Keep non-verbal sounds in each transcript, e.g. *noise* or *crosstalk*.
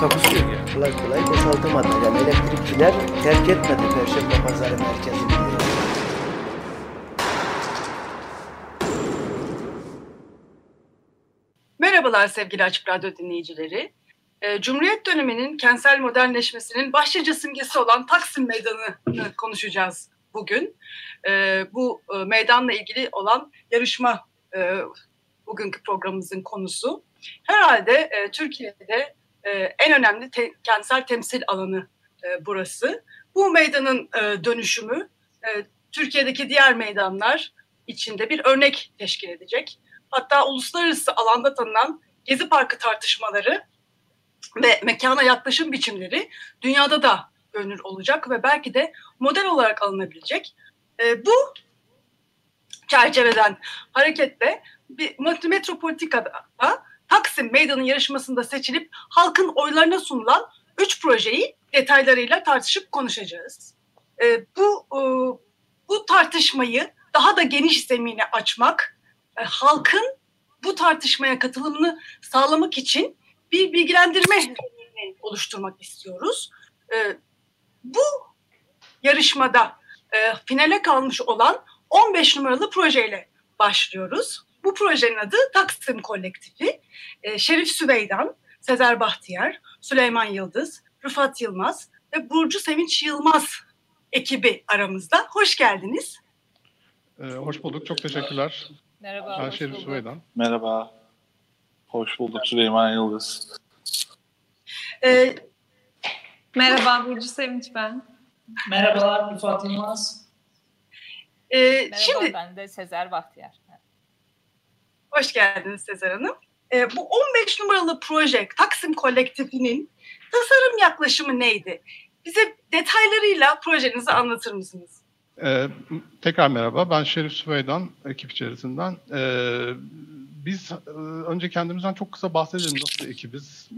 Takusuyor yani. kolay kolay boşaltamadı. Yani elektrikçiler terk etmedi Perşembe Pazarı merkezini. Merhabalar sevgili Açık Radyo dinleyicileri. Ee, Cumhuriyet döneminin kentsel modernleşmesinin başlıca simgesi olan Taksim Meydanı'nı *laughs* konuşacağız bugün. Ee, bu e, meydanla ilgili olan yarışma e, bugünkü programımızın konusu. Herhalde e, Türkiye'de e, en önemli te- kentsel temsil alanı e, burası. Bu meydanın e, dönüşümü e, Türkiye'deki diğer meydanlar içinde bir örnek teşkil edecek. Hatta uluslararası alanda tanınan Gezi Parkı tartışmaları ve mekana yaklaşım biçimleri dünyada da görünür olacak ve belki de model olarak alınabilecek. E, bu çerçeveden hareketle bir metropolitikada Taksim Meydanı yarışmasında seçilip halkın oylarına sunulan üç projeyi detaylarıyla tartışıp konuşacağız. E, bu e, bu tartışmayı daha da geniş zemine açmak, e, halkın bu tartışmaya katılımını sağlamak için bir bilgilendirme oluşturmak istiyoruz. E, bu yarışmada e, finale kalmış olan 15 numaralı projeyle başlıyoruz. Bu projenin adı Taksim Kolektifi. E, Şerif Süveydan, Sezer Bahtiyar, Süleyman Yıldız, Rıfat Yılmaz ve Burcu Sevinç Yılmaz ekibi aramızda. Hoş geldiniz. Ee, hoş bulduk. Çok teşekkürler. Merhaba. Ben Şerif bulduk. Süveydan. Merhaba. Hoş bulduk Süleyman Yıldız. E, Merhaba Burcu Sevinç ben. Merhabalar Rıfat Yılmaz. e, Merhaba şimdi ben de Sezer Bahtiyar. Hoş geldiniz Sezer Hanım. Ee, bu 15 numaralı proje Taksim Kolektifi'nin tasarım yaklaşımı neydi? Bize detaylarıyla projenizi anlatır mısınız? Ee, tekrar merhaba. Ben Şerif Süveydan, ekip içerisinden. Ee, biz e, önce kendimizden çok kısa bahsedelim. Nasıl bir ekibiz?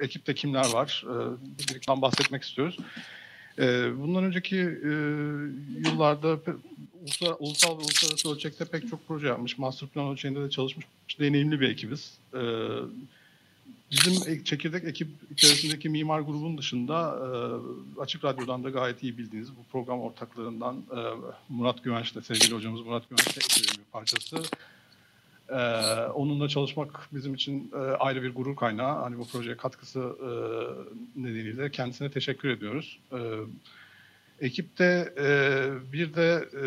Ekipte kimler var? Ee, birlikten bahsetmek istiyoruz. Ee, bundan önceki e, yıllarda ulusal, ulusal ve uluslararası ölçekte pek çok proje yapmış. Master plan ölçeğinde de çalışmış deneyimli bir ekibiz. Ee, bizim e- çekirdek ekip içerisindeki mimar grubun dışında e, Açık Radyo'dan da gayet iyi bildiğiniz bu program ortaklarından e, Murat Güvenç de sevgili hocamız Murat Güvenç de ekibin bir parçası. E, onunla çalışmak bizim için e, ayrı bir gurur kaynağı. Hani bu projeye katkısı e, nedeniyle kendisine teşekkür ediyoruz. E, ekipte e, bir de e,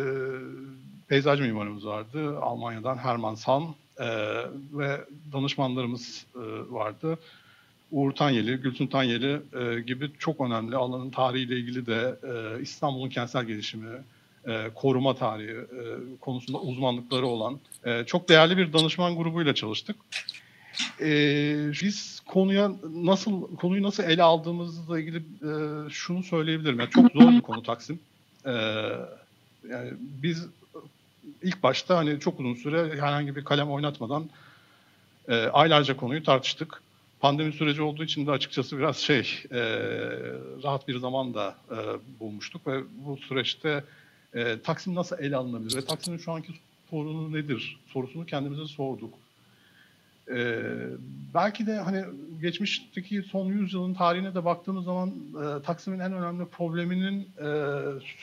peyzaj mimarımız vardı. Almanya'dan Hermann Salm e, ve danışmanlarımız e, vardı. Uğur Tanyeli, Gülsün Tanyeli e, gibi çok önemli alanın tarihiyle ilgili de e, İstanbul'un kentsel gelişimi, e, koruma tarihi e, konusunda uzmanlıkları olan e, çok değerli bir danışman grubuyla çalıştık. E, biz konuya nasıl konuyu nasıl ele aldığımızla ilgili e, şunu söyleyebilirim. Yani çok zor bir konu Taksim. E, yani biz ilk başta hani çok uzun süre herhangi bir kalem oynatmadan e, aylarca konuyu tartıştık. Pandemi süreci olduğu için de açıkçası biraz şey e, rahat bir zaman da e, bulmuştuk ve bu süreçte e, Taksim nasıl ele alınabilir ve Taksim'in şu anki sorunu nedir sorusunu kendimize sorduk. E, belki de hani geçmişteki son yüzyılın tarihine de baktığımız zaman e, Taksim'in en önemli probleminin e,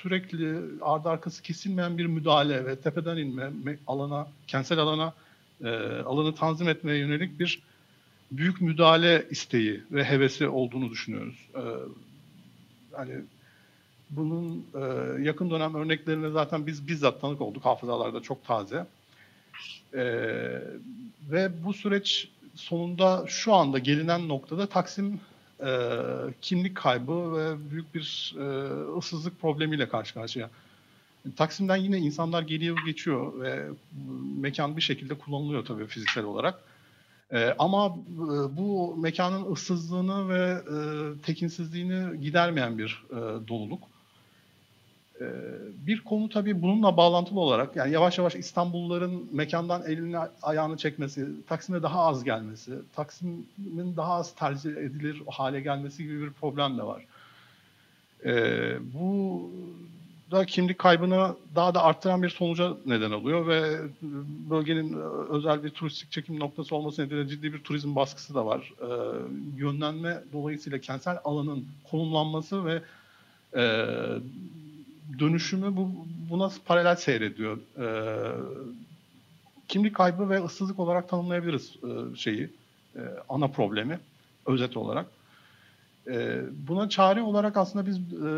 sürekli ardı arkası kesilmeyen bir müdahale ve tepeden inme me- alana, kentsel alana e, alanı tanzim etmeye yönelik bir büyük müdahale isteği ve hevesi olduğunu düşünüyoruz. E, hani bunun e, yakın dönem örneklerine zaten biz bizzat tanık olduk. Hafızalarda çok taze. E, ve bu süreç sonunda şu anda gelinen noktada Taksim e, kimlik kaybı ve büyük bir e, ıssızlık problemiyle karşı karşıya. Taksim'den yine insanlar geliyor geçiyor ve mekan bir şekilde kullanılıyor tabii fiziksel olarak. E, ama e, bu mekanın ıssızlığını ve e, tekinsizliğini gidermeyen bir e, doluluk. E, bir konu tabii bununla bağlantılı olarak yani yavaş yavaş İstanbulluların mekandan elini ayağını çekmesi, Taksim'e daha az gelmesi, Taksim'in daha az tercih edilir hale gelmesi gibi bir problem de var. E, bu da kimlik kaybını daha da arttıran bir sonuca neden oluyor ve bölgenin özel bir turistik çekim noktası olması nedeniyle ciddi bir turizm baskısı da var. E, yönlenme dolayısıyla kentsel alanın konumlanması ve e, dönüşümü bu, buna paralel seyrediyor. E, kimlik kaybı ve ıssızlık olarak tanımlayabiliriz e, şeyi, e, ana problemi özet olarak. E, buna çare olarak aslında biz e,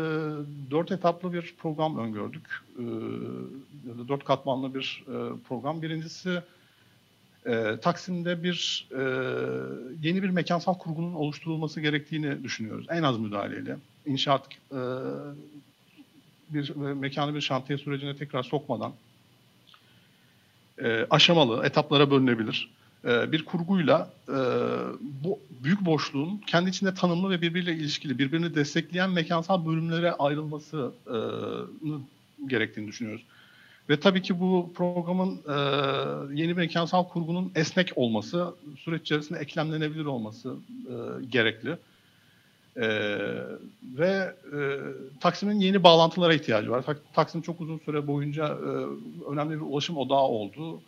dört etaplı bir program öngördük. E, dört katmanlı bir e, program. Birincisi e, Taksim'de bir e, yeni bir mekansal kurgunun oluşturulması gerektiğini düşünüyoruz. En az müdahaleyle. İnşaat e, bir mekanı bir şantiye sürecine tekrar sokmadan e, aşamalı, etaplara bölünebilir e, bir kurguyla e, bu büyük boşluğun kendi içinde tanımlı ve birbiriyle ilişkili, birbirini destekleyen mekansal bölümlere ayrılması e, gerektiğini düşünüyoruz. Ve tabii ki bu programın e, yeni mekansal kurgunun esnek olması, süreç içerisinde eklemlenebilir olması e, gerekli. E, ve e, Taksim'in yeni bağlantılara ihtiyacı var. Taksim çok uzun süre boyunca e, önemli bir ulaşım odağı oldu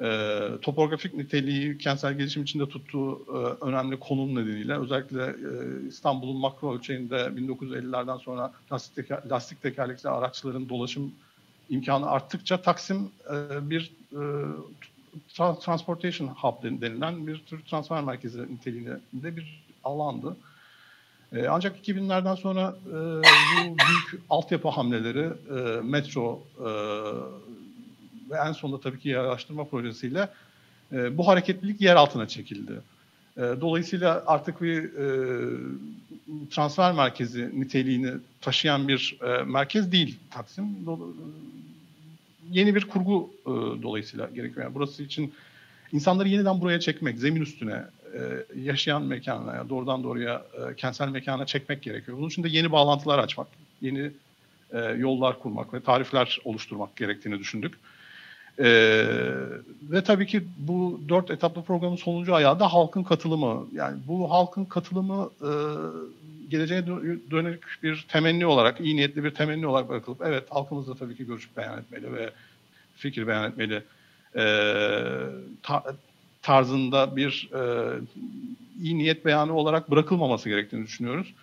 e, topografik niteliği kentsel gelişim içinde tuttuğu e, önemli konum nedeniyle özellikle e, İstanbul'un makro ölçeğinde 1950'lerden sonra lastik, teker, lastik tekerlekli araçların dolaşım imkanı arttıkça Taksim e, bir e, tra transportation hub denilen bir tür transfer merkezi niteliğinde bir alandı. E, ancak 2000'lerden sonra e, bu büyük altyapı hamleleri, e, metro, ve en sonunda tabii ki araştırma projesiyle bu hareketlilik yer altına çekildi. Dolayısıyla artık bir transfer merkezi niteliğini taşıyan bir merkez değil Taksim. Yeni bir kurgu dolayısıyla gerekiyor. Yani burası için insanları yeniden buraya çekmek, zemin üstüne yaşayan mekana, yani doğrudan doğruya e, kentsel mekana çekmek gerekiyor. Bunun için de yeni bağlantılar açmak, yeni e, yollar kurmak ve tarifler oluşturmak gerektiğini düşündük. Ee, ve tabii ki bu dört etaplı programın sonuncu ayağı da halkın katılımı. Yani bu halkın katılımı e, geleceğe dönük bir temenni olarak, iyi niyetli bir temenni olarak bırakılıp evet halkımız da tabii ki görüş beyan etmeli ve fikir beyan etmeli e, ta, tarzında bir e, iyi niyet beyanı olarak bırakılmaması gerektiğini düşünüyoruz.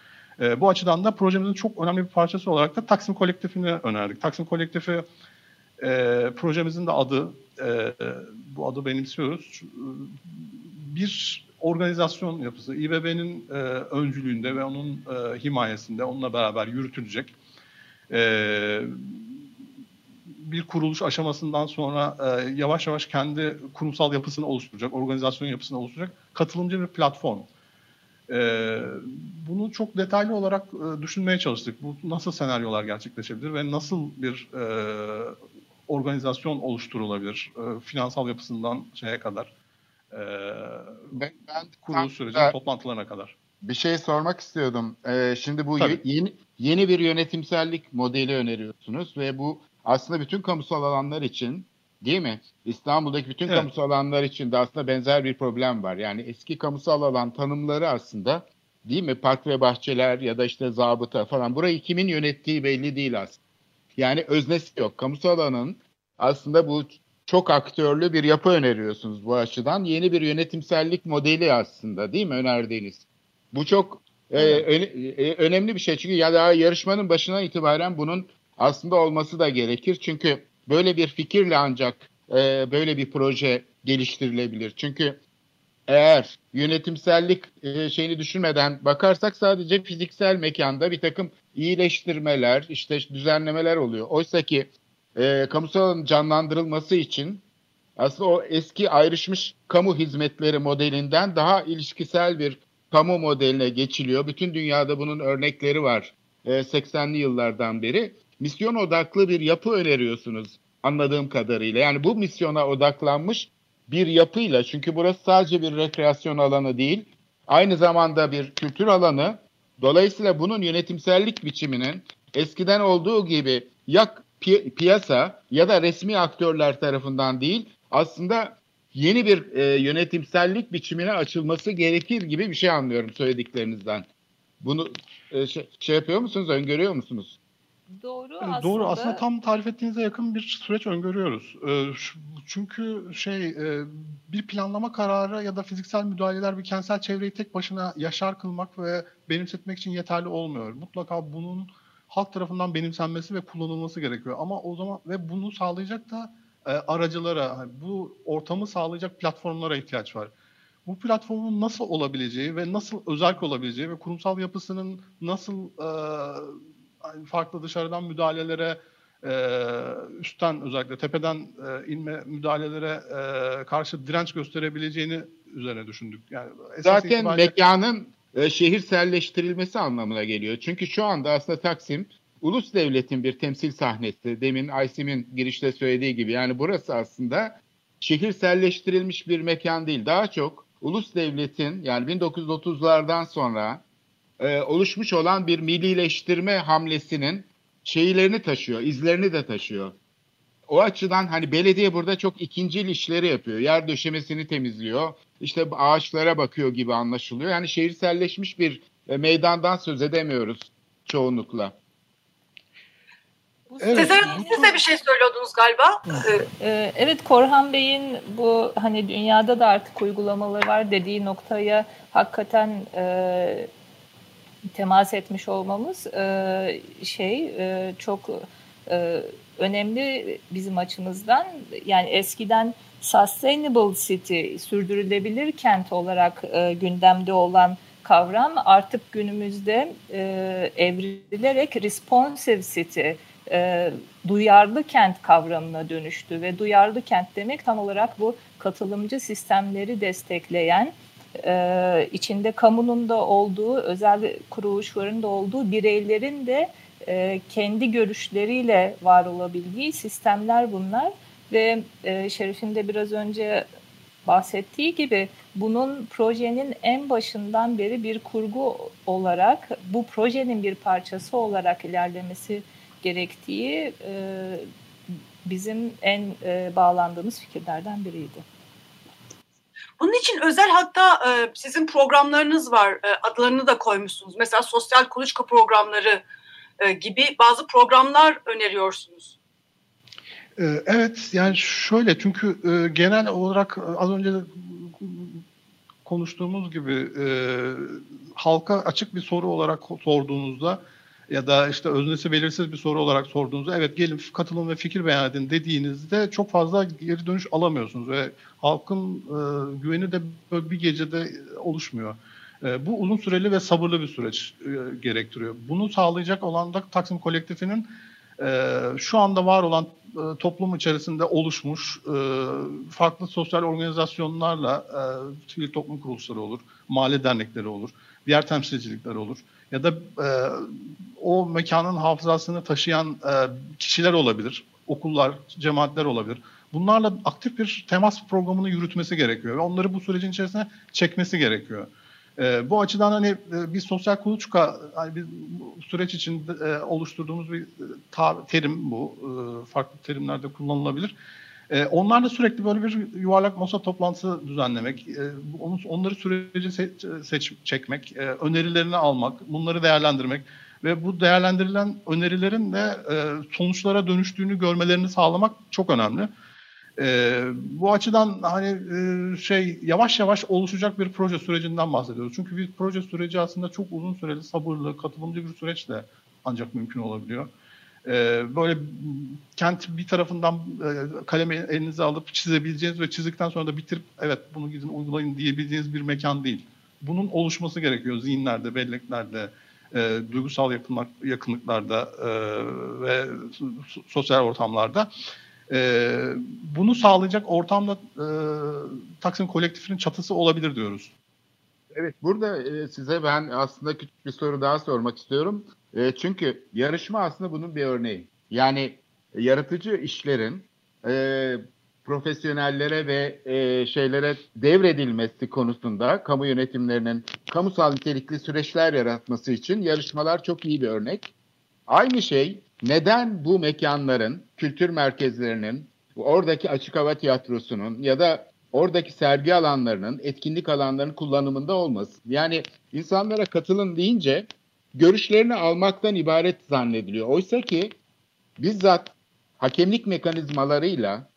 E, bu açıdan da projemizin çok önemli bir parçası olarak da Taksim Kolektifini önerdik. Taksim Kolektifi e, projemizin de adı, e, bu adı benimsiyoruz. Bir organizasyon yapısı, İBB'nin e, öncülüğünde ve onun e, himayesinde, onunla beraber yürütülecek. E, bir kuruluş aşamasından sonra e, yavaş yavaş kendi kurumsal yapısını oluşturacak, organizasyon yapısını oluşturacak katılımcı bir platform. E, bunu çok detaylı olarak e, düşünmeye çalıştık. Bu nasıl senaryolar gerçekleşebilir ve nasıl bir e, organizasyon oluşturulabilir. E, finansal yapısından şeye kadar. E, ben, ben kuruluş sürecinin toplantılarına kadar. Bir şey sormak istiyordum. Ee, şimdi bu yeni, yeni bir yönetimsellik modeli öneriyorsunuz ve bu aslında bütün kamusal alanlar için değil mi? İstanbul'daki bütün evet. kamusal alanlar için de aslında benzer bir problem var. Yani eski kamusal alan tanımları aslında değil mi? Park ve bahçeler ya da işte zabıta falan. Burayı kimin yönettiği belli değil aslında. Yani öznesi yok. Kamusal alanın aslında bu çok aktörlü bir yapı öneriyorsunuz bu açıdan. Yeni bir yönetimsellik modeli aslında değil mi önerdiğiniz? Bu çok e, öne, e, önemli bir şey çünkü ya daha yarışmanın başından itibaren bunun aslında olması da gerekir. Çünkü böyle bir fikirle ancak e, böyle bir proje geliştirilebilir. Çünkü eğer yönetimsellik e, şeyini düşünmeden bakarsak sadece fiziksel mekanda bir takım iyileştirmeler, işte düzenlemeler oluyor. Oysa ki e, kamusal canlandırılması için aslında o eski ayrışmış kamu hizmetleri modelinden daha ilişkisel bir kamu modeline geçiliyor. Bütün dünyada bunun örnekleri var e, 80'li yıllardan beri. Misyon odaklı bir yapı öneriyorsunuz anladığım kadarıyla. Yani bu misyona odaklanmış bir yapıyla çünkü burası sadece bir rekreasyon alanı değil, aynı zamanda bir kültür alanı. Dolayısıyla bunun yönetimsellik biçiminin eskiden olduğu gibi ya pi- piyasa ya da resmi aktörler tarafından değil aslında yeni bir e, yönetimsellik biçimine açılması gerekir gibi bir şey anlıyorum söylediklerinizden. Bunu e, şey, şey yapıyor musunuz, öngörüyor musunuz? Doğru Yani aslında. Doğru aslında tam tarif ettiğinize yakın bir süreç öngörüyoruz. Ee, çünkü şey e, bir planlama kararı ya da fiziksel müdahaleler bir kentsel çevreyi tek başına yaşar kılmak ve benimsetmek için yeterli olmuyor. Mutlaka bunun halk tarafından benimsenmesi ve kullanılması gerekiyor. Ama o zaman ve bunu sağlayacak da e, aracılara, hani bu ortamı sağlayacak platformlara ihtiyaç var. Bu platformun nasıl olabileceği ve nasıl özerk olabileceği ve kurumsal yapısının nasıl e, hani farklı dışarıdan müdahalelere e, üstten özellikle tepeden e, inme müdahalelere e, karşı direnç gösterebileceğini üzerine düşündük. Yani Zaten itibariyle- mekanın e, şehirselleştirilmesi anlamına geliyor. Çünkü şu anda aslında Taksim ulus devletin bir temsil sahnesi. Demin Aysim'in girişte söylediği gibi yani burası aslında şehirselleştirilmiş bir mekan değil. Daha çok ulus devletin yani 1930'lardan sonra e, oluşmuş olan bir millileştirme hamlesinin şeylerini taşıyor, izlerini de taşıyor. O açıdan hani belediye burada çok ikincil işleri yapıyor. Yer döşemesini temizliyor. İşte ağaçlara bakıyor gibi anlaşılıyor. Yani şehirselleşmiş bir e, meydandan söz edemiyoruz çoğunlukla. Evet, Sezer Hanım siz de bir şey söylüyordunuz galiba. Ee, Ee, Evet Korhan Bey'in bu hani dünyada da artık uygulamaları var dediği noktaya hakikaten e, temas etmiş olmamız e, şey e, çok e, önemli bizim açımızdan. Yani eskiden sustainable city, sürdürülebilir kent olarak e, gündemde olan kavram artık günümüzde e, evrilerek responsive city, e, duyarlı kent kavramına dönüştü ve duyarlı kent demek tam olarak bu katılımcı sistemleri destekleyen e, içinde kamunun da olduğu, özel kuruluşların da olduğu bireylerin de e, kendi görüşleriyle var olabildiği sistemler bunlar ve e, Şerif'in de biraz önce bahsettiği gibi bunun projenin en başından beri bir kurgu olarak bu projenin bir parçası olarak ilerlemesi gerektiği e, bizim en e, bağlandığımız fikirlerden biriydi. Bunun için özel hatta e, sizin programlarınız var. E, adlarını da koymuşsunuz. Mesela sosyal kuluçka programları e, gibi bazı programlar öneriyorsunuz. Ee, Evet yani şöyle çünkü e, genel olarak e, az önce konuştuğumuz gibi e, halka açık bir soru olarak sorduğunuzda ya da işte öznesi belirsiz bir soru olarak sorduğunuzda evet gelin katılın ve fikir beyan edin dediğinizde çok fazla geri dönüş alamıyorsunuz ve halkın e, güveni de böyle bir gecede oluşmuyor. E, bu uzun süreli ve sabırlı bir süreç e, gerektiriyor. Bunu sağlayacak olan da Taksim Kolektifi'nin e, şu anda var olan e, toplum içerisinde oluşmuş e, farklı sosyal organizasyonlarla e, sivil toplum kuruluşları olur, mahalle dernekleri olur, diğer temsilcilikler olur ya da e, o mekanın hafızasını taşıyan e, kişiler olabilir, okullar, cemaatler olabilir. Bunlarla aktif bir temas programını yürütmesi gerekiyor ve onları bu sürecin içerisine çekmesi gerekiyor. E, bu açıdan hani e, bir sosyal kuluçka hani bir süreç için e, oluşturduğumuz bir e, tar- terim bu. E, farklı terimlerde kullanılabilir. E, onlarla sürekli böyle bir yuvarlak masa toplantısı düzenlemek, e, onları süreci seç, seç, çekmek, e, önerilerini almak, bunları değerlendirmek ve bu değerlendirilen önerilerin de e, sonuçlara dönüştüğünü görmelerini sağlamak çok önemli. Ee, bu açıdan hani e, şey yavaş yavaş oluşacak bir proje sürecinden bahsediyoruz. Çünkü bir proje süreci aslında çok uzun süreli, sabırlı, katılımcı bir süreçle ancak mümkün olabiliyor. Ee, böyle kent bir tarafından e, kalemi elinize alıp çizebileceğiniz ve çizdikten sonra da bitirip evet bunu gidin uygulayın diyebileceğiniz bir mekan değil. Bunun oluşması gerekiyor zihinlerde, belleklerde, e, duygusal yakınlık, yakınlıklarda e, ve so- sosyal ortamlarda. Ee, bunu sağlayacak ortamda e, Taksim Kolektifinin çatısı olabilir diyoruz. Evet burada e, size ben aslında küçük bir soru daha sormak istiyorum. E, çünkü yarışma aslında bunun bir örneği. Yani e, yaratıcı işlerin e, profesyonellere ve e, şeylere devredilmesi konusunda kamu yönetimlerinin kamusal nitelikli süreçler yaratması için yarışmalar çok iyi bir örnek. Aynı şey neden bu mekanların, kültür merkezlerinin, oradaki açık hava tiyatrosunun ya da oradaki sergi alanlarının, etkinlik alanlarının kullanımında olmasın? Yani insanlara katılın deyince görüşlerini almaktan ibaret zannediliyor. Oysa ki bizzat hakemlik mekanizmalarıyla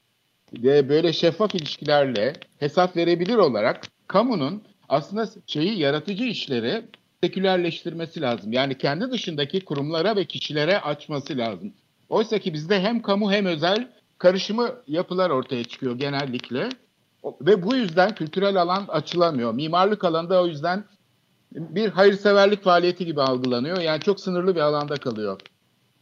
ve böyle şeffaf ilişkilerle hesap verebilir olarak kamunun aslında şeyi yaratıcı işleri sekülerleştirmesi lazım. Yani kendi dışındaki kurumlara ve kişilere açması lazım. Oysa ki bizde hem kamu hem özel karışımı yapılar ortaya çıkıyor genellikle. Ve bu yüzden kültürel alan açılamıyor. Mimarlık alanında o yüzden bir hayırseverlik faaliyeti gibi algılanıyor. Yani çok sınırlı bir alanda kalıyor.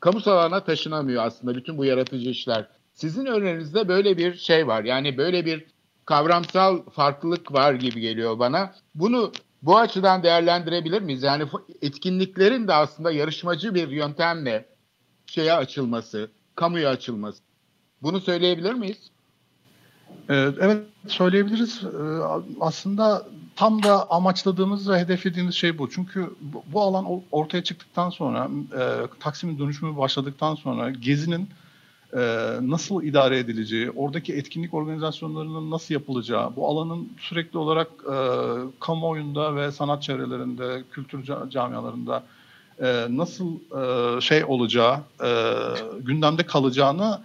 Kamusal alana taşınamıyor aslında bütün bu yaratıcı işler. Sizin önerinizde böyle bir şey var. Yani böyle bir kavramsal farklılık var gibi geliyor bana. Bunu bu açıdan değerlendirebilir miyiz? Yani etkinliklerin de aslında yarışmacı bir yöntemle şeye açılması, kamuya açılması. Bunu söyleyebilir miyiz? Ee, evet söyleyebiliriz. Ee, aslında tam da amaçladığımız ve hedeflediğimiz şey bu. Çünkü bu alan ortaya çıktıktan sonra, e, Taksim'in dönüşümü başladıktan sonra Gezi'nin e, nasıl idare edileceği, oradaki etkinlik organizasyonlarının nasıl yapılacağı, bu alanın sürekli olarak e, kamuoyunda ve sanat çevrelerinde, kültür camialarında nasıl şey olacağı, gündemde kalacağını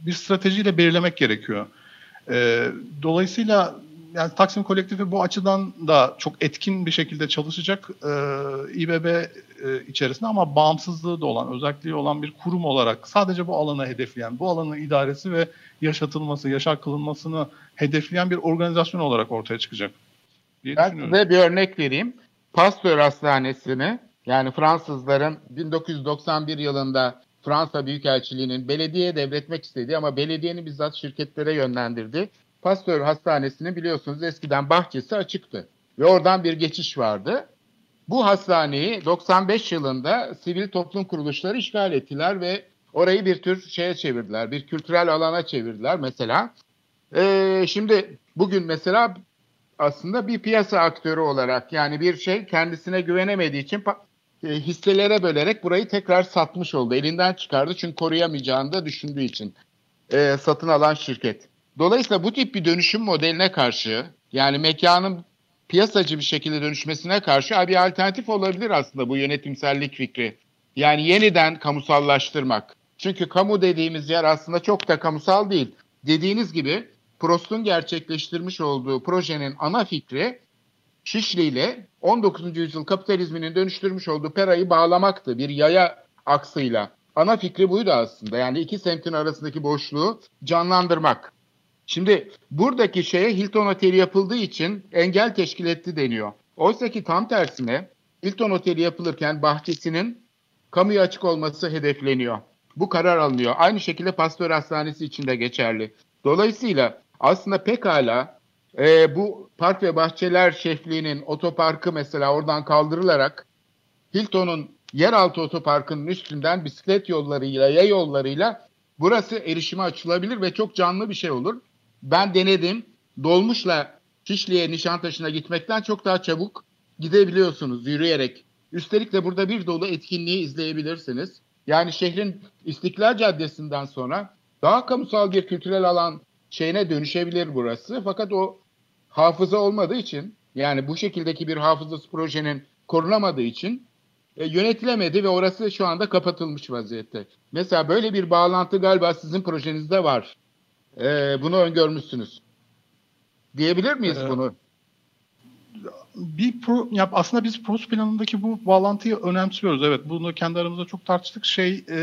bir stratejiyle belirlemek gerekiyor. E, dolayısıyla yani Taksim Kolektifi bu açıdan da çok etkin bir şekilde çalışacak e, İBB e, içerisinde ama bağımsızlığı da olan, özelliği olan bir kurum olarak sadece bu alana hedefleyen, bu alanın idaresi ve yaşatılması, yaşar kılınmasını hedefleyen bir organizasyon olarak ortaya çıkacak. ben size bir örnek vereyim. Pasteur Hastanesi'ni yani Fransızların 1991 yılında Fransa Büyükelçiliği'nin belediye devretmek istediği ama belediyenin bizzat şirketlere yönlendirdi. Pasteur Hastanesi'nin biliyorsunuz eskiden bahçesi açıktı ve oradan bir geçiş vardı. Bu hastaneyi 95 yılında sivil toplum kuruluşları işgal ettiler ve orayı bir tür şeye çevirdiler, bir kültürel alana çevirdiler mesela. Ee, şimdi bugün mesela aslında bir piyasa aktörü olarak yani bir şey kendisine güvenemediği için e, hisselere bölerek burayı tekrar satmış oldu. Elinden çıkardı çünkü koruyamayacağını da düşündüğü için e, satın alan şirket. Dolayısıyla bu tip bir dönüşüm modeline karşı yani mekanın piyasacı bir şekilde dönüşmesine karşı bir alternatif olabilir aslında bu yönetimsellik fikri. Yani yeniden kamusallaştırmak. Çünkü kamu dediğimiz yer aslında çok da kamusal değil. Dediğiniz gibi Prost'un gerçekleştirmiş olduğu projenin ana fikri Şişli ile 19. yüzyıl kapitalizminin dönüştürmüş olduğu perayı bağlamaktı bir yaya aksıyla. Ana fikri buydu aslında. Yani iki semtin arasındaki boşluğu canlandırmak. Şimdi buradaki şeye Hilton Oteli yapıldığı için engel teşkil etti deniyor. Oysa ki tam tersine Hilton Oteli yapılırken bahçesinin kamuya açık olması hedefleniyor. Bu karar alınıyor. Aynı şekilde Pastör Hastanesi için de geçerli. Dolayısıyla aslında pekala e, bu park ve bahçeler şefliğinin otoparkı mesela oradan kaldırılarak Hilton'un yeraltı otoparkının üstünden bisiklet yollarıyla, ya yollarıyla burası erişime açılabilir ve çok canlı bir şey olur. Ben denedim. Dolmuşla Şişli'ye, Nişantaşı'na gitmekten çok daha çabuk gidebiliyorsunuz yürüyerek. Üstelik de burada bir dolu etkinliği izleyebilirsiniz. Yani şehrin İstiklal Caddesi'nden sonra daha kamusal bir kültürel alan şeyine dönüşebilir burası. Fakat o hafıza olmadığı için yani bu şekildeki bir hafızası projenin korunamadığı için e, yönetilemedi ve orası şu anda kapatılmış vaziyette. Mesela böyle bir bağlantı galiba sizin projenizde var. E, bunu öngörmüşsünüz. Diyebilir miyiz ee, bunu? Bir pro, ya aslında biz PROS planındaki bu bağlantıyı önemsiyoruz. Evet bunu kendi aramızda çok tartıştık. Şey e,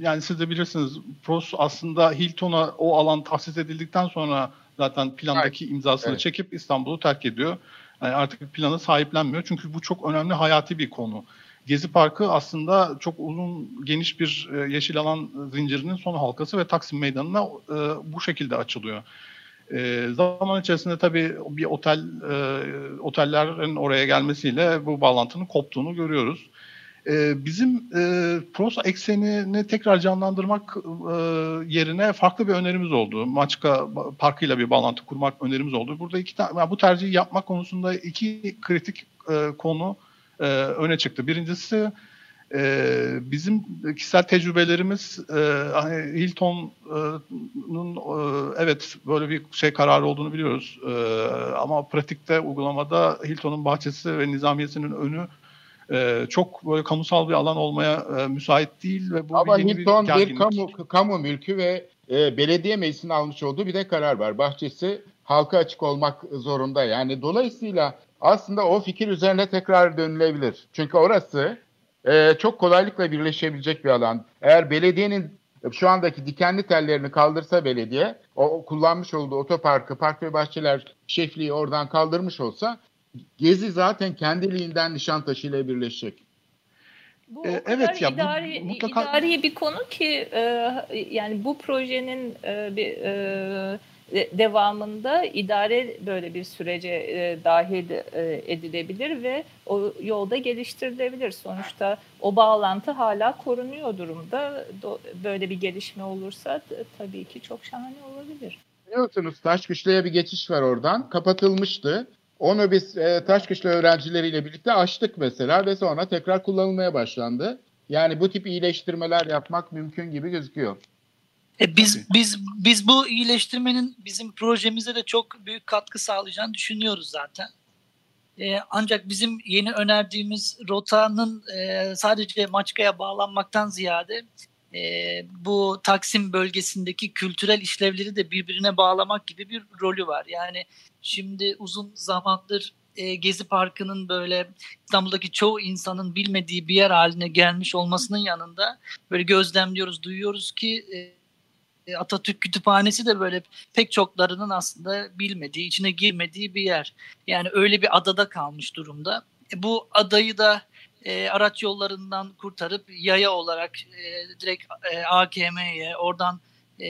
yani siz de bilirsiniz PROS aslında Hilton'a o alan tahsis edildikten sonra zaten plandaki evet. imzasını evet. çekip İstanbul'u terk ediyor. Yani artık planı sahiplenmiyor. Çünkü bu çok önemli hayati bir konu. Gezi Parkı aslında çok uzun geniş bir e, yeşil alan zincirinin son halkası ve Taksim Meydanı'na e, bu şekilde açılıyor. E, zaman içerisinde tabii bir otel otellerin oraya gelmesiyle bu bağlantının koptuğunu görüyoruz. Bizim e, pros eksenini tekrar canlandırmak e, yerine farklı bir önerimiz oldu. Maçka Parkı'yla bir bağlantı kurmak önerimiz oldu. Burada iki tane, yani bu tercihi yapmak konusunda iki kritik e, konu e, öne çıktı. Birincisi e, bizim kişisel tecrübelerimiz e, hani Hilton'un e, evet böyle bir şey kararı olduğunu biliyoruz. E, ama pratikte uygulamada Hilton'un bahçesi ve nizamiyesinin önü e, çok böyle kamusal bir alan olmaya e, müsait değil ve bu Ama Hilton bir, bir kamu kamu mülkü ve e, belediye meclisinin almış olduğu bir de karar var. Bahçesi halka açık olmak zorunda. Yani dolayısıyla aslında o fikir üzerine tekrar dönülebilir. Çünkü orası e, çok kolaylıkla birleşebilecek bir alan. Eğer belediyenin şu andaki dikenli tellerini kaldırsa belediye, o, o kullanmış olduğu otoparkı, park ve bahçeler şefliği oradan kaldırmış olsa Gezi zaten kendiliğinden Nişantaşı ile birleşecek. Bu Ee, evet ya, bu idari, mutlaka- idari bir konu ki e, yani bu projenin e, bir e, devamında idare böyle bir sürece e, dahil e, edilebilir ve o yolda geliştirilebilir. Sonuçta o bağlantı hala korunuyor durumda. Do- böyle bir gelişme olursa t- tabii ki çok şahane olabilir. Biliyorsunuz Taşkışla'ya bir geçiş var oradan. Kapatılmıştı. Onu biz e, Taşkışla öğrencileriyle birlikte açtık mesela ve sonra tekrar kullanılmaya başlandı. Yani bu tip iyileştirmeler yapmak mümkün gibi gözüküyor. E biz biz biz bu iyileştirmenin bizim projemize de çok büyük katkı sağlayacağını düşünüyoruz zaten. E, ancak bizim yeni önerdiğimiz rotanın e, sadece Maçka'ya bağlanmaktan ziyade e, bu Taksim bölgesindeki kültürel işlevleri de birbirine bağlamak gibi bir rolü var. Yani şimdi uzun zamandır e, Gezi Parkı'nın böyle İstanbul'daki çoğu insanın bilmediği bir yer haline gelmiş olmasının yanında böyle gözlemliyoruz, duyuyoruz ki e, Atatürk Kütüphanesi de böyle pek çoklarının aslında bilmediği, içine girmediği bir yer. Yani öyle bir adada kalmış durumda. E, bu adayı da e, araç yollarından kurtarıp yaya olarak e, direkt e, AKM'ye, oradan e,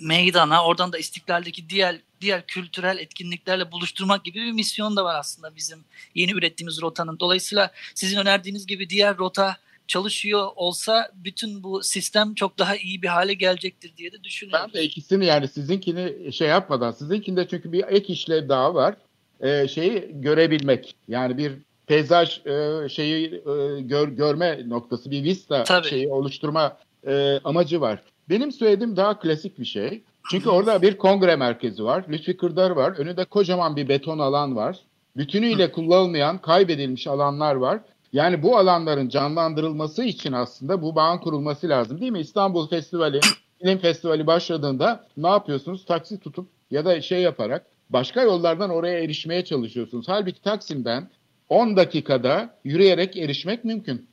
meydana, oradan da İstiklal'deki diğer diğer kültürel etkinliklerle buluşturmak gibi bir misyon da var aslında bizim yeni ürettiğimiz rotanın. Dolayısıyla sizin önerdiğiniz gibi diğer rota çalışıyor olsa bütün bu sistem çok daha iyi bir hale gelecektir diye de düşünüyorum. Ben de ikisini yani sizinkini şey yapmadan, sizinkinde çünkü bir ek işlev daha var. Ee, şeyi görebilmek. Yani bir peyzaj e, şeyi e, gör, görme noktası, bir vista Tabii. şeyi oluşturma e, amacı var. Benim söylediğim daha klasik bir şey. Çünkü orada bir kongre merkezi var. Lütfi Kırdar var. Önünde kocaman bir beton alan var. Bütünüyle kullanılmayan, kaybedilmiş alanlar var. Yani bu alanların canlandırılması için aslında bu bağın kurulması lazım değil mi? İstanbul Festivali, Film Festivali başladığında ne yapıyorsunuz? Taksi tutup ya da şey yaparak başka yollardan oraya erişmeye çalışıyorsunuz. Halbuki Taksim'den 10 dakikada yürüyerek erişmek mümkün.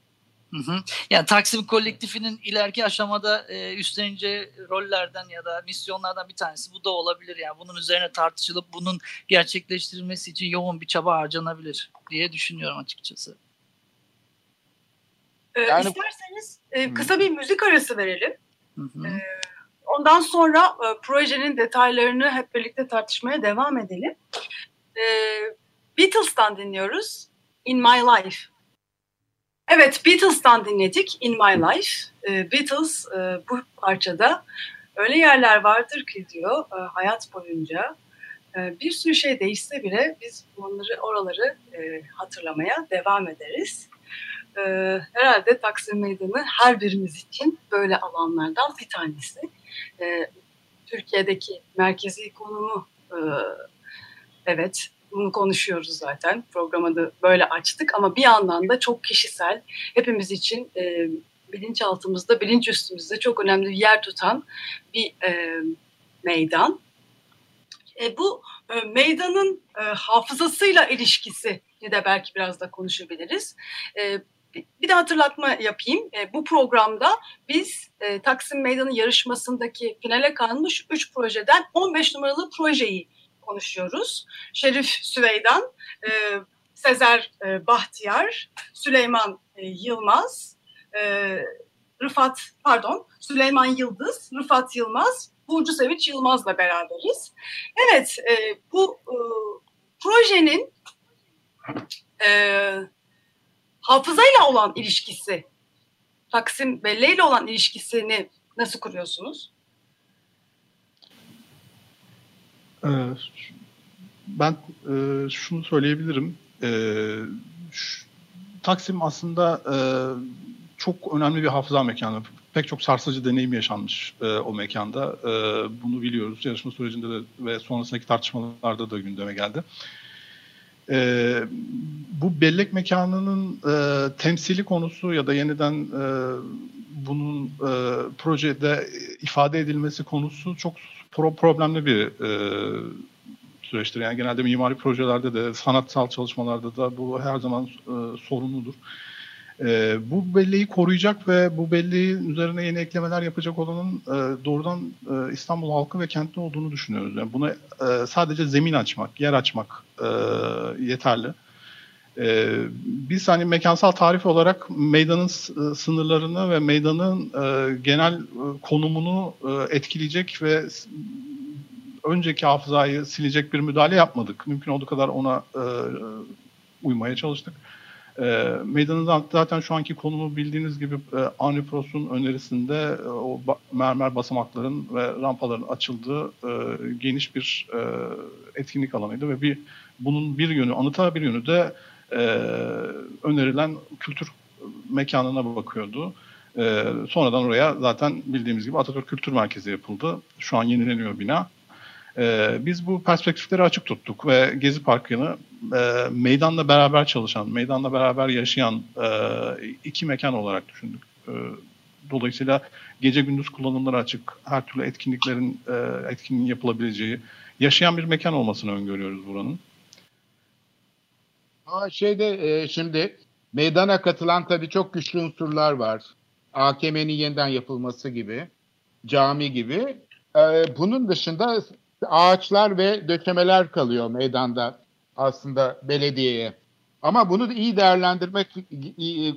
Hı hı. Yani Taksim kolektifinin ileriki aşamada e, üstleneceği rollerden ya da misyonlardan bir tanesi bu da olabilir. Yani bunun üzerine tartışılıp bunun gerçekleştirilmesi için yoğun bir çaba harcanabilir diye düşünüyorum açıkçası. Ee, Yani- İsterseniz e, kısa bir müzik arası verelim. Hı hı. Ee, Ondan sonra e, projenin detaylarını hep birlikte tartışmaya devam edelim. Ee, Beatles'tan dinliyoruz. In My Life. Evet, Beatles'tan dinledik In My Life. Ee, Beatles e, bu parçada öyle yerler vardır ki diyor e, hayat boyunca e, bir sürü şey değişse bile biz onları oraları e, hatırlamaya devam ederiz. Ee, herhalde Taksim Meydanı her birimiz için böyle alanlardan bir tanesi. Ee, Türkiye'deki merkezi konumu e, evet bunu konuşuyoruz zaten. Programı da böyle açtık ama bir yandan da çok kişisel hepimiz için e, bilinçaltımızda, bilinç üstümüzde çok önemli bir yer tutan bir e, meydan. E, bu e, meydanın e, hafızasıyla ilişkisi de belki biraz da konuşabiliriz. E, bir de hatırlatma yapayım. E, bu programda biz e, Taksim Meydanı yarışmasındaki finale kalmış 3 projeden 15 numaralı projeyi konuşuyoruz. Şerif Süveydan, e, Sezer e, Bahtiyar, Süleyman Yılmaz, Rıfat pardon Süleyman Yıldız, Rıfat Yılmaz, Burcu Sevinç Yılmaz'la beraberiz. Evet bu projenin hafızayla olan ilişkisi, Taksim belleğiyle olan ilişkisini nasıl kuruyorsunuz? Ee, Ben e, şunu söyleyebilirim. Ee, Taksim aslında e, çok önemli bir hafıza mekanı. Pek çok sarsıcı deneyim yaşanmış e, o mekanda. E, bunu biliyoruz. Yarışma sürecinde de ve sonrasındaki tartışmalarda da gündeme geldi. Bu bellek mekanının e, temsili konusu ya da yeniden e, bunun e, projede ifade edilmesi konusu çok pro problemli bir e, süreçtir. Yani genelde mimari projelerde de sanatsal çalışmalarda da bu her zaman e, sorunludur. E, bu belleği koruyacak ve bu belleğin üzerine yeni eklemeler yapacak olanın e, doğrudan e, İstanbul halkı ve kentli olduğunu düşünüyoruz. Yani buna e, sadece zemin açmak, yer açmak yeterli. Biz hani mekansal tarif olarak meydanın sınırlarını ve meydanın genel konumunu etkileyecek ve önceki hafızayı silecek bir müdahale yapmadık. Mümkün olduğu kadar ona uymaya çalıştık. E, meydanın zaten şu anki konumu bildiğiniz gibi e, Anipros'un önerisinde e, o ba- mermer basamakların ve rampaların açıldığı e, geniş bir e, etkinlik alanıydı ve bir bunun bir yönü anıta bir yönü de e, önerilen kültür mekanına bakıyordu. E, sonradan oraya zaten bildiğimiz gibi Atatürk Kültür Merkezi yapıldı. Şu an yenileniyor bina. E, biz bu perspektifleri açık tuttuk ve Gezi Parkı'nı e, meydanla beraber çalışan, meydanla beraber yaşayan e, iki mekan olarak düşündük. E, dolayısıyla gece gündüz kullanımları açık, her türlü etkinliklerin e, etkinliğin yapılabileceği, yaşayan bir mekan olmasını öngörüyoruz buranın. Aa, şeyde e, şimdi meydana katılan tabii çok güçlü unsurlar var. AKM'nin yeniden yapılması gibi, cami gibi. E, bunun dışında ağaçlar ve dökemeler kalıyor meydanda aslında belediyeye. Ama bunu da iyi değerlendirmek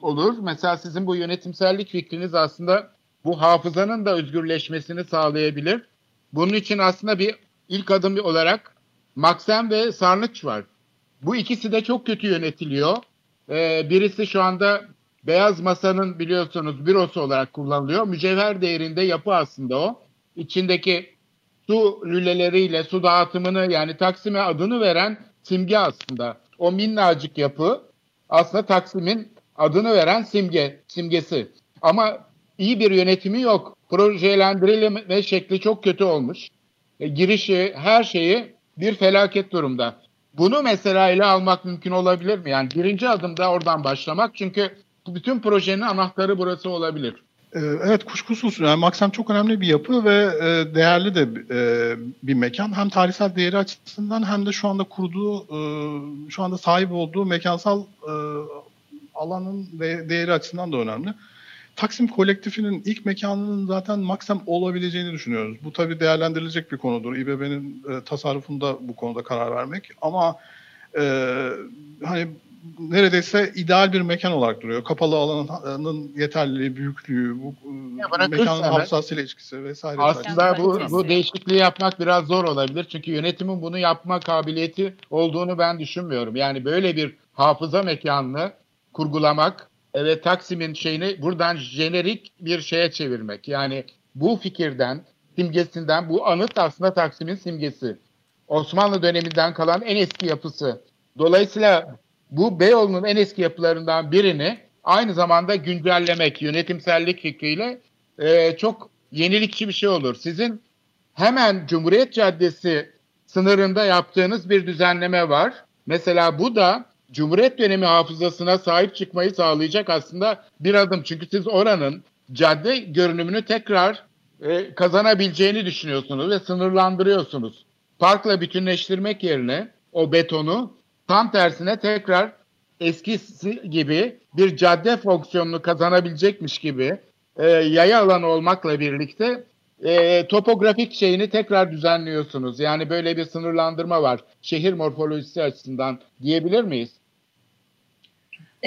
olur. Mesela sizin bu yönetimsellik fikriniz aslında bu hafızanın da özgürleşmesini sağlayabilir. Bunun için aslında bir ilk adım olarak Maksem ve Sarnıç var. Bu ikisi de çok kötü yönetiliyor. Ee, birisi şu anda Beyaz Masa'nın biliyorsunuz bürosu olarak kullanılıyor. Mücevher değerinde yapı aslında o. İçindeki su lüleleriyle su dağıtımını yani Taksim'e adını veren simge aslında. O minnacık yapı aslında Taksim'in adını veren simge, simgesi. Ama iyi bir yönetimi yok. Projelendirilme şekli çok kötü olmuş. E, girişi, her şeyi bir felaket durumda. Bunu mesela ele almak mümkün olabilir mi? Yani birinci adımda oradan başlamak çünkü bütün projenin anahtarı burası olabilir. Ee, evet kuşkusuz. Yani Maksam çok önemli bir yapı ve e, değerli de e, bir mekan. Hem tarihsel değeri açısından hem de şu anda kurduğu, e, şu anda sahip olduğu mekansal alanın ve değeri açısından da önemli. Taksim kolektifinin ilk mekanının zaten Maksam olabileceğini düşünüyoruz. Bu tabii değerlendirilecek bir konudur. İBB'nin tasarrufunda bu konuda karar vermek. Ama hani neredeyse ideal bir mekan olarak duruyor. Kapalı alanın yeterliliği, büyüklüğü, bu ya mekanın hafızasıyla ilişkisi vesaire. Aslında bu, bu değişikliği yapmak biraz zor olabilir. Çünkü yönetimin bunu yapma kabiliyeti olduğunu ben düşünmüyorum. Yani böyle bir hafıza mekanını kurgulamak ve Taksim'in şeyini buradan jenerik bir şeye çevirmek. Yani bu fikirden, simgesinden bu anıt aslında Taksim'in simgesi. Osmanlı döneminden kalan en eski yapısı. Dolayısıyla bu Beyoğlu'nun en eski yapılarından birini aynı zamanda güncellemek, yönetimsellik fikriyle e, çok yenilikçi bir şey olur. Sizin hemen Cumhuriyet Caddesi sınırında yaptığınız bir düzenleme var. Mesela bu da Cumhuriyet dönemi hafızasına sahip çıkmayı sağlayacak aslında bir adım. Çünkü siz oranın cadde görünümünü tekrar e, kazanabileceğini düşünüyorsunuz ve sınırlandırıyorsunuz. Parkla bütünleştirmek yerine o betonu Tam tersine tekrar eskisi gibi bir cadde fonksiyonunu kazanabilecekmiş gibi e, yaya alanı olmakla birlikte e, topografik şeyini tekrar düzenliyorsunuz. Yani böyle bir sınırlandırma var şehir morfolojisi açısından diyebilir miyiz?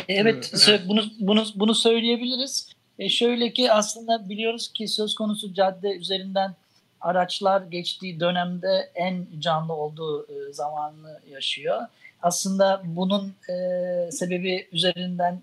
Evet, bunu bunu bunu söyleyebiliriz. E şöyle ki aslında biliyoruz ki söz konusu cadde üzerinden araçlar geçtiği dönemde en canlı olduğu e, zamanını yaşıyor aslında bunun e, sebebi üzerinden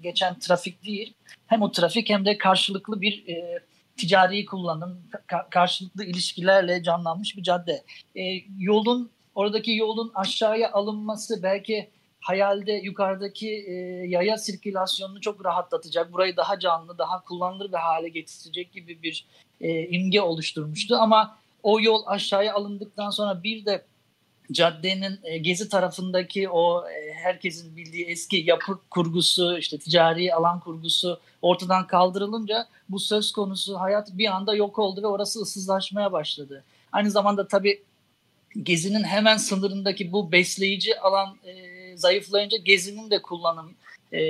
geçen trafik değil. Hem o trafik hem de karşılıklı bir e, ticari kullanım, ka- karşılıklı ilişkilerle canlanmış bir cadde. E, yolun oradaki yolun aşağıya alınması belki hayalde yukarıdaki e, yaya sirkülasyonunu çok rahatlatacak, burayı daha canlı, daha kullanılır bir hale getirecek gibi bir e, imge oluşturmuştu. Ama o yol aşağıya alındıktan sonra bir de caddenin e, gezi tarafındaki o e, herkesin bildiği eski yapı kurgusu, işte ticari alan kurgusu ortadan kaldırılınca bu söz konusu hayat bir anda yok oldu ve orası ıssızlaşmaya başladı. Aynı zamanda tabii gezinin hemen sınırındaki bu besleyici alan e, zayıflayınca gezinin de kullanım e,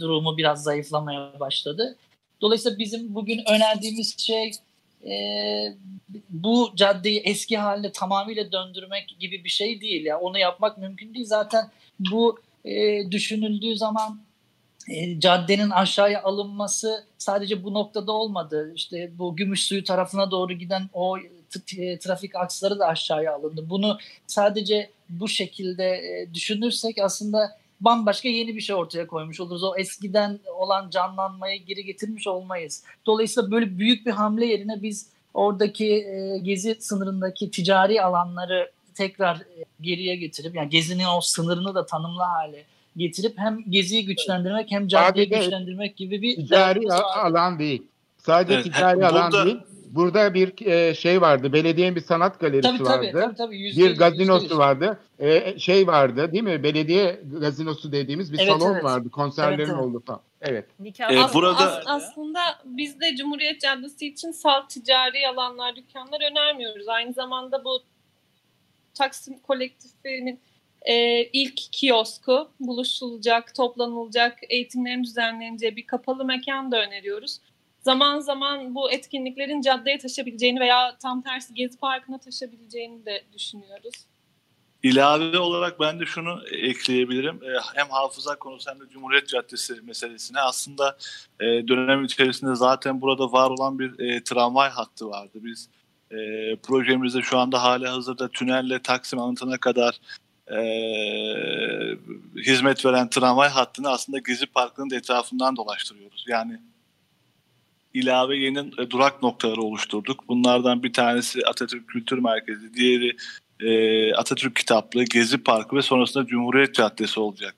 durumu biraz zayıflamaya başladı. Dolayısıyla bizim bugün önerdiğimiz şey e, bu caddeyi eski haline tamamıyla döndürmek gibi bir şey değil. Yani onu yapmak mümkün değil. Zaten bu e, düşünüldüğü zaman e, caddenin aşağıya alınması sadece bu noktada olmadı. İşte bu gümüş suyu tarafına doğru giden o e, trafik aksları da aşağıya alındı. Bunu sadece bu şekilde e, düşünürsek aslında bambaşka yeni bir şey ortaya koymuş oluruz. O eskiden olan canlanmayı geri getirmiş olmayız. Dolayısıyla böyle büyük bir hamle yerine biz oradaki e, gezi sınırındaki ticari alanları tekrar e, geriye getirip yani gezinin o sınırını da tanımlı hale getirip hem geziyi güçlendirmek hem caddeyi güçlendirmek gibi bir ticari alan değil. Sadece evet, ticari burada, alan değil Burada bir e, şey vardı. Belediyenin bir sanat galerisi tabii, vardı. Tabii, tabii, tabii. Yüzde, bir gazinosu yüzde vardı. E, şey vardı değil mi? Belediye gazinosu dediğimiz bir evet, salon evet. vardı. Konserlerin evet, evet. olduğu falan. Evet. Ee, burada as, aslında biz de Cumhuriyet Caddesi için salt ticari alanlar, dükkanlar önermiyoruz. Aynı zamanda bu Taksim kolektifinin e, ilk kiosku buluşulacak, toplanılacak, eğitimlerin düzenleneceği bir kapalı mekan da öneriyoruz zaman zaman bu etkinliklerin caddeye taşabileceğini veya tam tersi Gezi Parkı'na taşabileceğini de düşünüyoruz. İlave olarak ben de şunu ekleyebilirim. E, hem hafıza konusu hem de Cumhuriyet Caddesi meselesine aslında e, dönem içerisinde zaten burada var olan bir e, tramvay hattı vardı. Biz projemizde şu anda hala hazırda tünelle Taksim anıtına kadar hizmet veren tramvay hattını aslında Gezi Parkı'nın etrafından dolaştırıyoruz. Yani ilave yeni durak noktaları oluşturduk. Bunlardan bir tanesi Atatürk Kültür Merkezi, diğeri e, Atatürk Kitaplığı, Gezi Parkı ve sonrasında Cumhuriyet Caddesi olacak.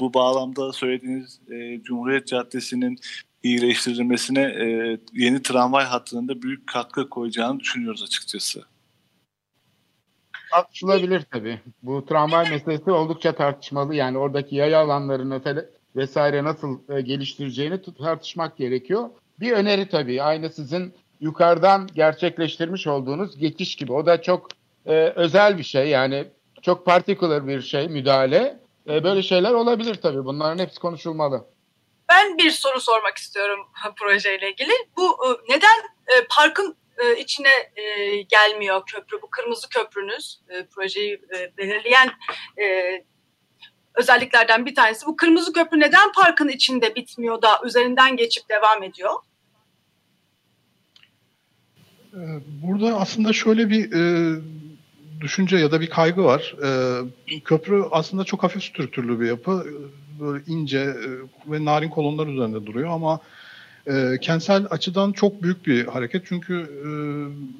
Bu bağlamda söylediğiniz e, Cumhuriyet Caddesi'nin iyileştirilmesine e, yeni tramvay hattının da büyük katkı koyacağını düşünüyoruz açıkçası. Tartışılabilir tabii. Bu tramvay meselesi oldukça tartışmalı. Yani oradaki yaya alanlarını vesaire nasıl geliştireceğini tartışmak gerekiyor. Bir öneri tabii aynı sizin yukarıdan gerçekleştirmiş olduğunuz geçiş gibi. O da çok e, özel bir şey yani çok particular bir şey müdahale. E, böyle şeyler olabilir tabii bunların hepsi konuşulmalı. Ben bir soru sormak istiyorum *laughs* projeyle ilgili. Bu e, neden e, parkın e, içine gelmiyor köprü? Bu kırmızı köprünüz projeyi belirleyen özelliklerden bir tanesi. Bu kırmızı köprü neden parkın içinde bitmiyor da üzerinden geçip devam ediyor? Ee, burada aslında şöyle bir e, düşünce ya da bir kaygı var. E, köprü aslında çok hafif strüktürlü bir yapı. Böyle ince e, ve narin kolonlar üzerinde duruyor ama e, kentsel açıdan çok büyük bir hareket. Çünkü e,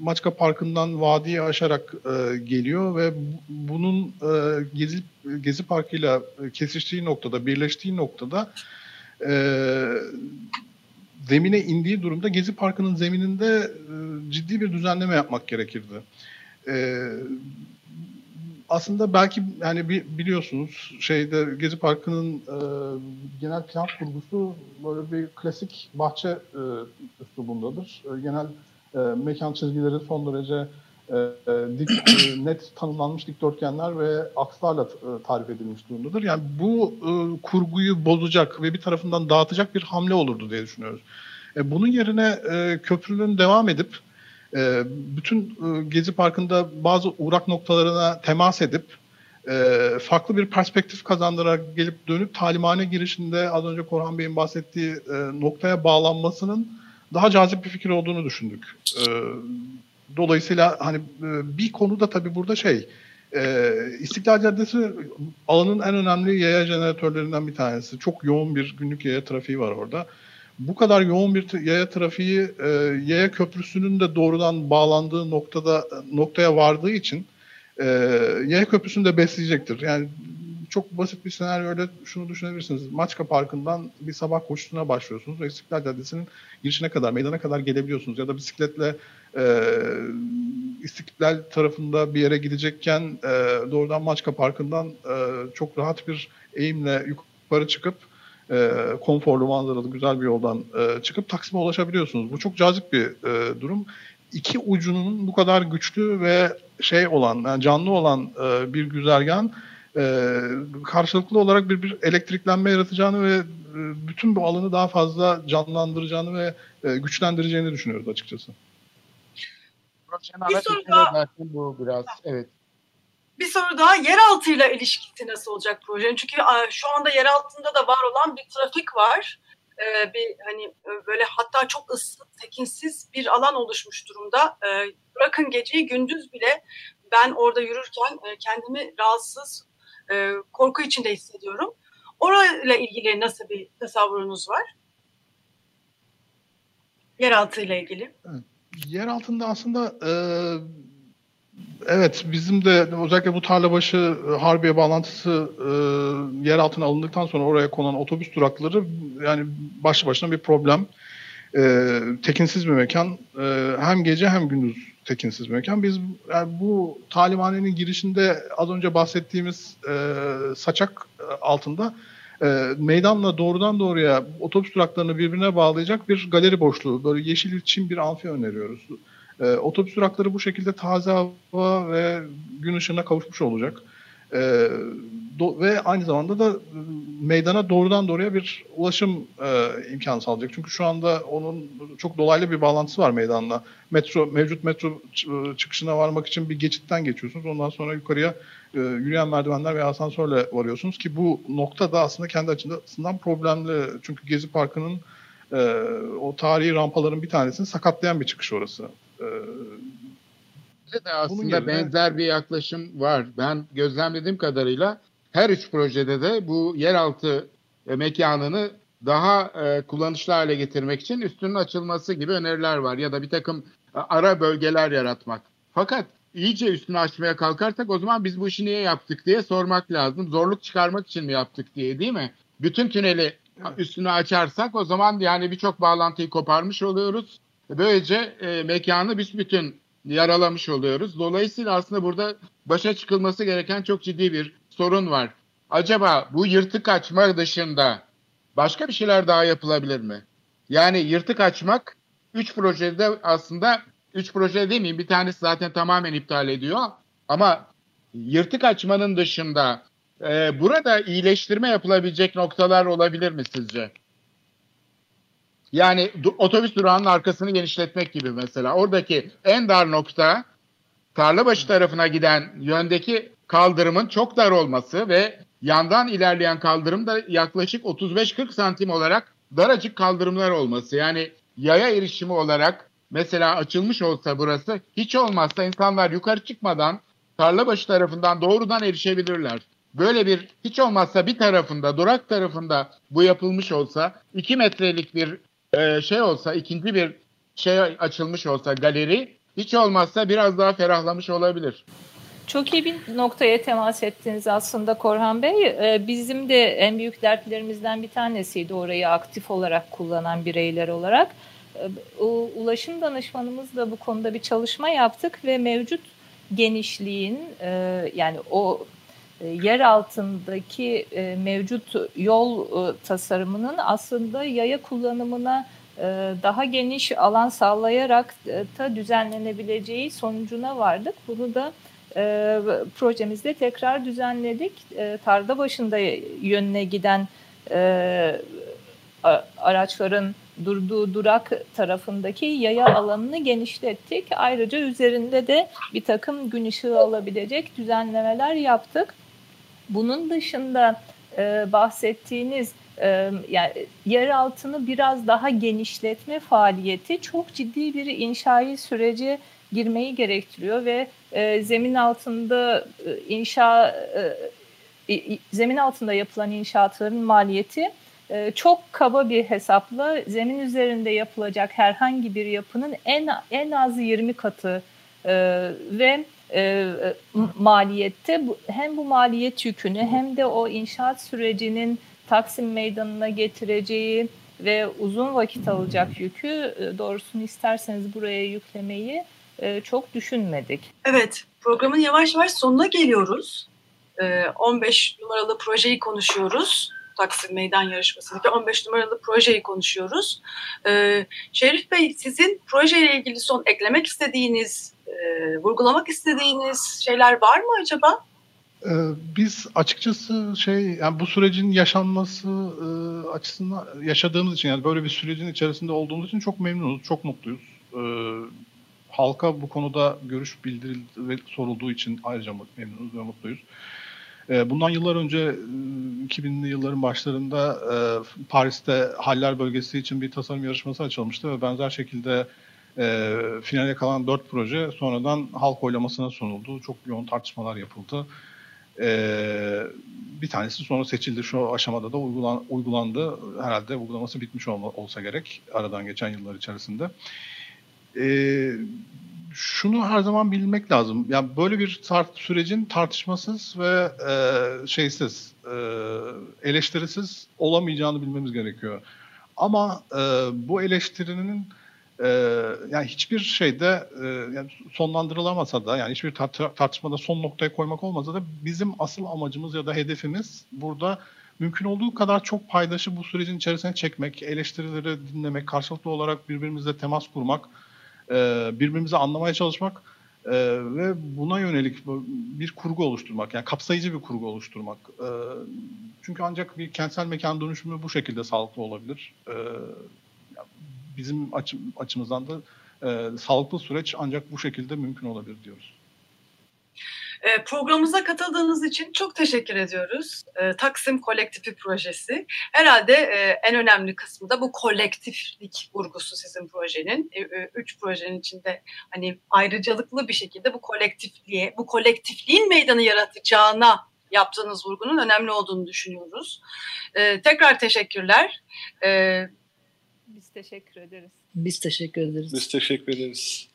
Maçka Parkı'ndan vadiyi aşarak e, geliyor ve bunun e, Gezi, Gezi Parkı'yla kesiştiği noktada, birleştiği noktada e, zemine indiği durumda Gezi Parkı'nın zemininde e, ciddi bir düzenleme yapmak gerekirdi. E, aslında belki yani biliyorsunuz şeyde Gezi Parkı'nın e, genel plan kurgusu böyle bir klasik bahçe e, üslubundadır. E, genel e, mekan çizgileri son derece dik, e, net tanımlanmış dikdörtgenler ve akslarla e, tarif edilmiş durumdadır. Yani bu e, kurguyu bozacak ve bir tarafından dağıtacak bir hamle olurdu diye düşünüyoruz. E, bunun yerine e, köprünün devam edip e, bütün e, Gezi Parkı'nda bazı uğrak noktalarına temas edip e, farklı bir perspektif kazandırarak gelip dönüp talimhane girişinde az önce Korhan Bey'in bahsettiği e, noktaya bağlanmasının daha cazip bir fikir olduğunu düşündük. Dolayısıyla hani e, bir konu da tabii burada şey e, İstiklal Caddesi alanın en önemli yaya jeneratörlerinden bir tanesi. Çok yoğun bir günlük yaya trafiği var orada bu kadar yoğun bir yaya trafiği e, yaya köprüsünün de doğrudan bağlandığı noktada noktaya vardığı için e, yaya köprüsünü de besleyecektir. Yani çok basit bir senaryoyla şunu düşünebilirsiniz. Maçka Parkı'ndan bir sabah koşusuna başlıyorsunuz ve İstiklal Caddesi'nin girişine kadar, meydana kadar gelebiliyorsunuz. Ya da bisikletle e, İstiklal tarafında bir yere gidecekken e, doğrudan Maçka Parkı'ndan e, çok rahat bir eğimle yukarı çıkıp e, konforlu manzaralı güzel bir yoldan e, çıkıp Taksim'e ulaşabiliyorsunuz. Bu çok cazip bir e, durum. İki ucunun bu kadar güçlü ve şey olan, yani canlı olan e, bir güzergahın e, karşılıklı olarak bir, bir elektriklenme yaratacağını ve e, bütün bu alanı daha fazla canlandıracağını ve e, güçlendireceğini düşünüyoruz açıkçası. Bir soru daha. Bu biraz, evet. Bir soru daha yeraltıyla ilişkisi nasıl olacak projenin? Çünkü şu anda yer altında da var olan bir trafik var. Ee, bir hani böyle hatta çok ıssız, tekinsiz bir alan oluşmuş durumda. Ee, bırakın geceyi gündüz bile ben orada yürürken e, kendimi rahatsız, e, korku içinde hissediyorum. Orayla ilgili nasıl bir tasavvurunuz var? Yeraltı ile ilgili. Yer altında aslında e, Evet, bizim de özellikle bu tarlabaşı e, Harbiye bağlantısı e, yer altına alındıktan sonra oraya konan otobüs durakları yani başlı başına bir problem. E, tekinsiz bir mekan. E, hem gece hem gündüz tekinsiz mekan. Biz yani bu talimhanenin girişinde az önce bahsettiğimiz e, saçak e, altında e, meydanla doğrudan doğruya otobüs duraklarını birbirine bağlayacak bir galeri boşluğu, böyle yeşil için bir amfi öneriyoruz. E, otobüs durakları bu şekilde taze hava ve gün ışığına kavuşmuş olacak. E, do, ve aynı zamanda da meydana doğrudan doğruya bir ulaşım e, imkanı sağlayacak. Çünkü şu anda onun çok dolaylı bir bağlantısı var meydanla. Metro mevcut metro çıkışına varmak için bir geçitten geçiyorsunuz. Ondan sonra yukarıya e, yürüyen merdivenler veya asansörle varıyorsunuz ki bu nokta da aslında kendi açısından problemli. Çünkü Gezi Parkı'nın e, o tarihi rampaların bir tanesini sakatlayan bir çıkış orası. Ee, de aslında yerine... benzer bir yaklaşım var. Ben gözlemlediğim kadarıyla her üç projede de bu yeraltı e, mekanını daha e, kullanışlı hale getirmek için üstünün açılması gibi öneriler var. Ya da bir takım e, ara bölgeler yaratmak. Fakat iyice üstünü açmaya kalkarsak o zaman biz bu işi niye yaptık diye sormak lazım. Zorluk çıkarmak için mi yaptık diye değil mi? Bütün tüneli evet. üstünü açarsak o zaman yani birçok bağlantıyı koparmış oluyoruz. Böylece e, mekanı büsbütün yaralamış oluyoruz. Dolayısıyla aslında burada başa çıkılması gereken çok ciddi bir sorun var. Acaba bu yırtık açma dışında başka bir şeyler daha yapılabilir mi? Yani yırtık açmak 3 projede aslında 3 proje demeyeyim bir tanesi zaten tamamen iptal ediyor. Ama yırtık açmanın dışında e, burada iyileştirme yapılabilecek noktalar olabilir mi sizce? Yani otobüs durağının arkasını genişletmek gibi mesela. Oradaki en dar nokta Tarlabaşı tarafına giden yöndeki kaldırımın çok dar olması ve yandan ilerleyen kaldırım da yaklaşık 35-40 santim olarak daracık kaldırımlar olması. Yani yaya erişimi olarak mesela açılmış olsa burası hiç olmazsa insanlar yukarı çıkmadan Tarlabaşı tarafından doğrudan erişebilirler. Böyle bir hiç olmazsa bir tarafında durak tarafında bu yapılmış olsa 2 metrelik bir e, şey olsa ikinci bir şey açılmış olsa galeri hiç olmazsa biraz daha ferahlamış olabilir. Çok iyi bir noktaya temas ettiniz aslında Korhan Bey. Ee, bizim de en büyük dertlerimizden bir tanesiydi orayı aktif olarak kullanan bireyler olarak. Ee, ulaşım danışmanımız da bu konuda bir çalışma yaptık ve mevcut genişliğin e, yani o yer altındaki e, mevcut yol e, tasarımının aslında yaya kullanımına daha geniş alan sağlayarak da düzenlenebileceği sonucuna vardık. Bunu da projemizde tekrar düzenledik. Tarda başında yönüne giden araçların durduğu durak tarafındaki yaya alanını genişlettik. Ayrıca üzerinde de bir takım gün ışığı alabilecek düzenlemeler yaptık. Bunun dışında e, bahsettiğiniz e, yani yer altını biraz daha genişletme faaliyeti çok ciddi bir inşai sürece girmeyi gerektiriyor ve e, zemin altında e, inşa e, zemin altında yapılan inşaatların maliyeti e, çok kaba bir hesapla zemin üzerinde yapılacak herhangi bir yapının en en az 20 katı E, ve e, maliyette hem bu maliyet yükünü hem de o inşaat sürecinin Taksim Meydanı'na getireceği ve uzun vakit alacak yükü doğrusunu isterseniz buraya yüklemeyi çok düşünmedik. Evet, programın yavaş yavaş sonuna geliyoruz. 15 numaralı projeyi konuşuyoruz. Taksim Meydan Yarışması'ndaki 15 numaralı projeyi konuşuyoruz. Şerif Bey sizin projeyle ilgili son eklemek istediğiniz, vurgulamak istediğiniz şeyler var mı acaba? Biz açıkçası şey yani bu sürecin yaşanması açısından yaşadığımız için yani böyle bir sürecin içerisinde olduğumuz için çok memnunuz, çok mutluyuz halka bu konuda görüş bildirildi ve sorulduğu için ayrıca memnunuz ve mutluyuz. Ee, bundan yıllar önce 2000'li yılların başlarında e, Paris'te Haller bölgesi için bir tasarım yarışması açılmıştı ve benzer şekilde e, finale kalan dört proje sonradan halk oylamasına sunuldu. Çok yoğun tartışmalar yapıldı. E, bir tanesi sonra seçildi. Şu aşamada da uygulan, uygulandı. Herhalde uygulaması bitmiş olma, olsa gerek aradan geçen yıllar içerisinde e, şunu her zaman bilmek lazım. Yani böyle bir tart sürecin tartışmasız ve e, şeysiz, e, eleştirisiz olamayacağını bilmemiz gerekiyor. Ama e, bu eleştirinin e, yani hiçbir şeyde e, yani sonlandırılamasa da yani hiçbir tar- tartışmada son noktaya koymak olmasa da bizim asıl amacımız ya da hedefimiz burada mümkün olduğu kadar çok paydaşı bu sürecin içerisine çekmek, eleştirileri dinlemek, karşılıklı olarak birbirimizle temas kurmak e, birbirimizi anlamaya çalışmak e, ve buna yönelik bir kurgu oluşturmak, yani kapsayıcı bir kurgu oluşturmak. E, çünkü ancak bir kentsel mekan dönüşümü bu şekilde sağlıklı olabilir. E, bizim açı, açımızdan da e, sağlıklı süreç ancak bu şekilde mümkün olabilir diyoruz. E, programımıza katıldığınız için çok teşekkür ediyoruz. E, Taksim Kolektifi Projesi. Herhalde e, en önemli kısmı da bu kolektiflik vurgusu sizin projenin. Üç projenin içinde hani ayrıcalıklı bir şekilde bu kolektifliğe, bu kolektifliğin meydanı yaratacağına yaptığınız vurgunun önemli olduğunu düşünüyoruz. Tekrar teşekkürler. Biz teşekkür ederiz. Biz teşekkür ederiz. Biz teşekkür ederiz.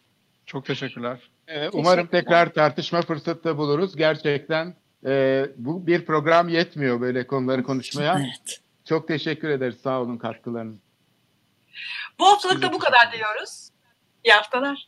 Çok teşekkürler. Ee, umarım tekrar tartışma fırsatı da buluruz. Gerçekten e, bu bir program yetmiyor böyle konuları konuşmaya. Evet. Çok teşekkür ederiz. Sağ olun katkılarınız. Bu haftalık da bu kadar diyoruz. İyi haftalar.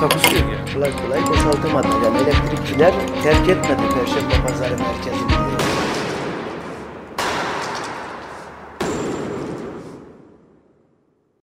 Takusuyor ya. Kolay kolay boşaltamadı. Yani elektrikçiler terk etmedi Perşembe Pazarı merkezini.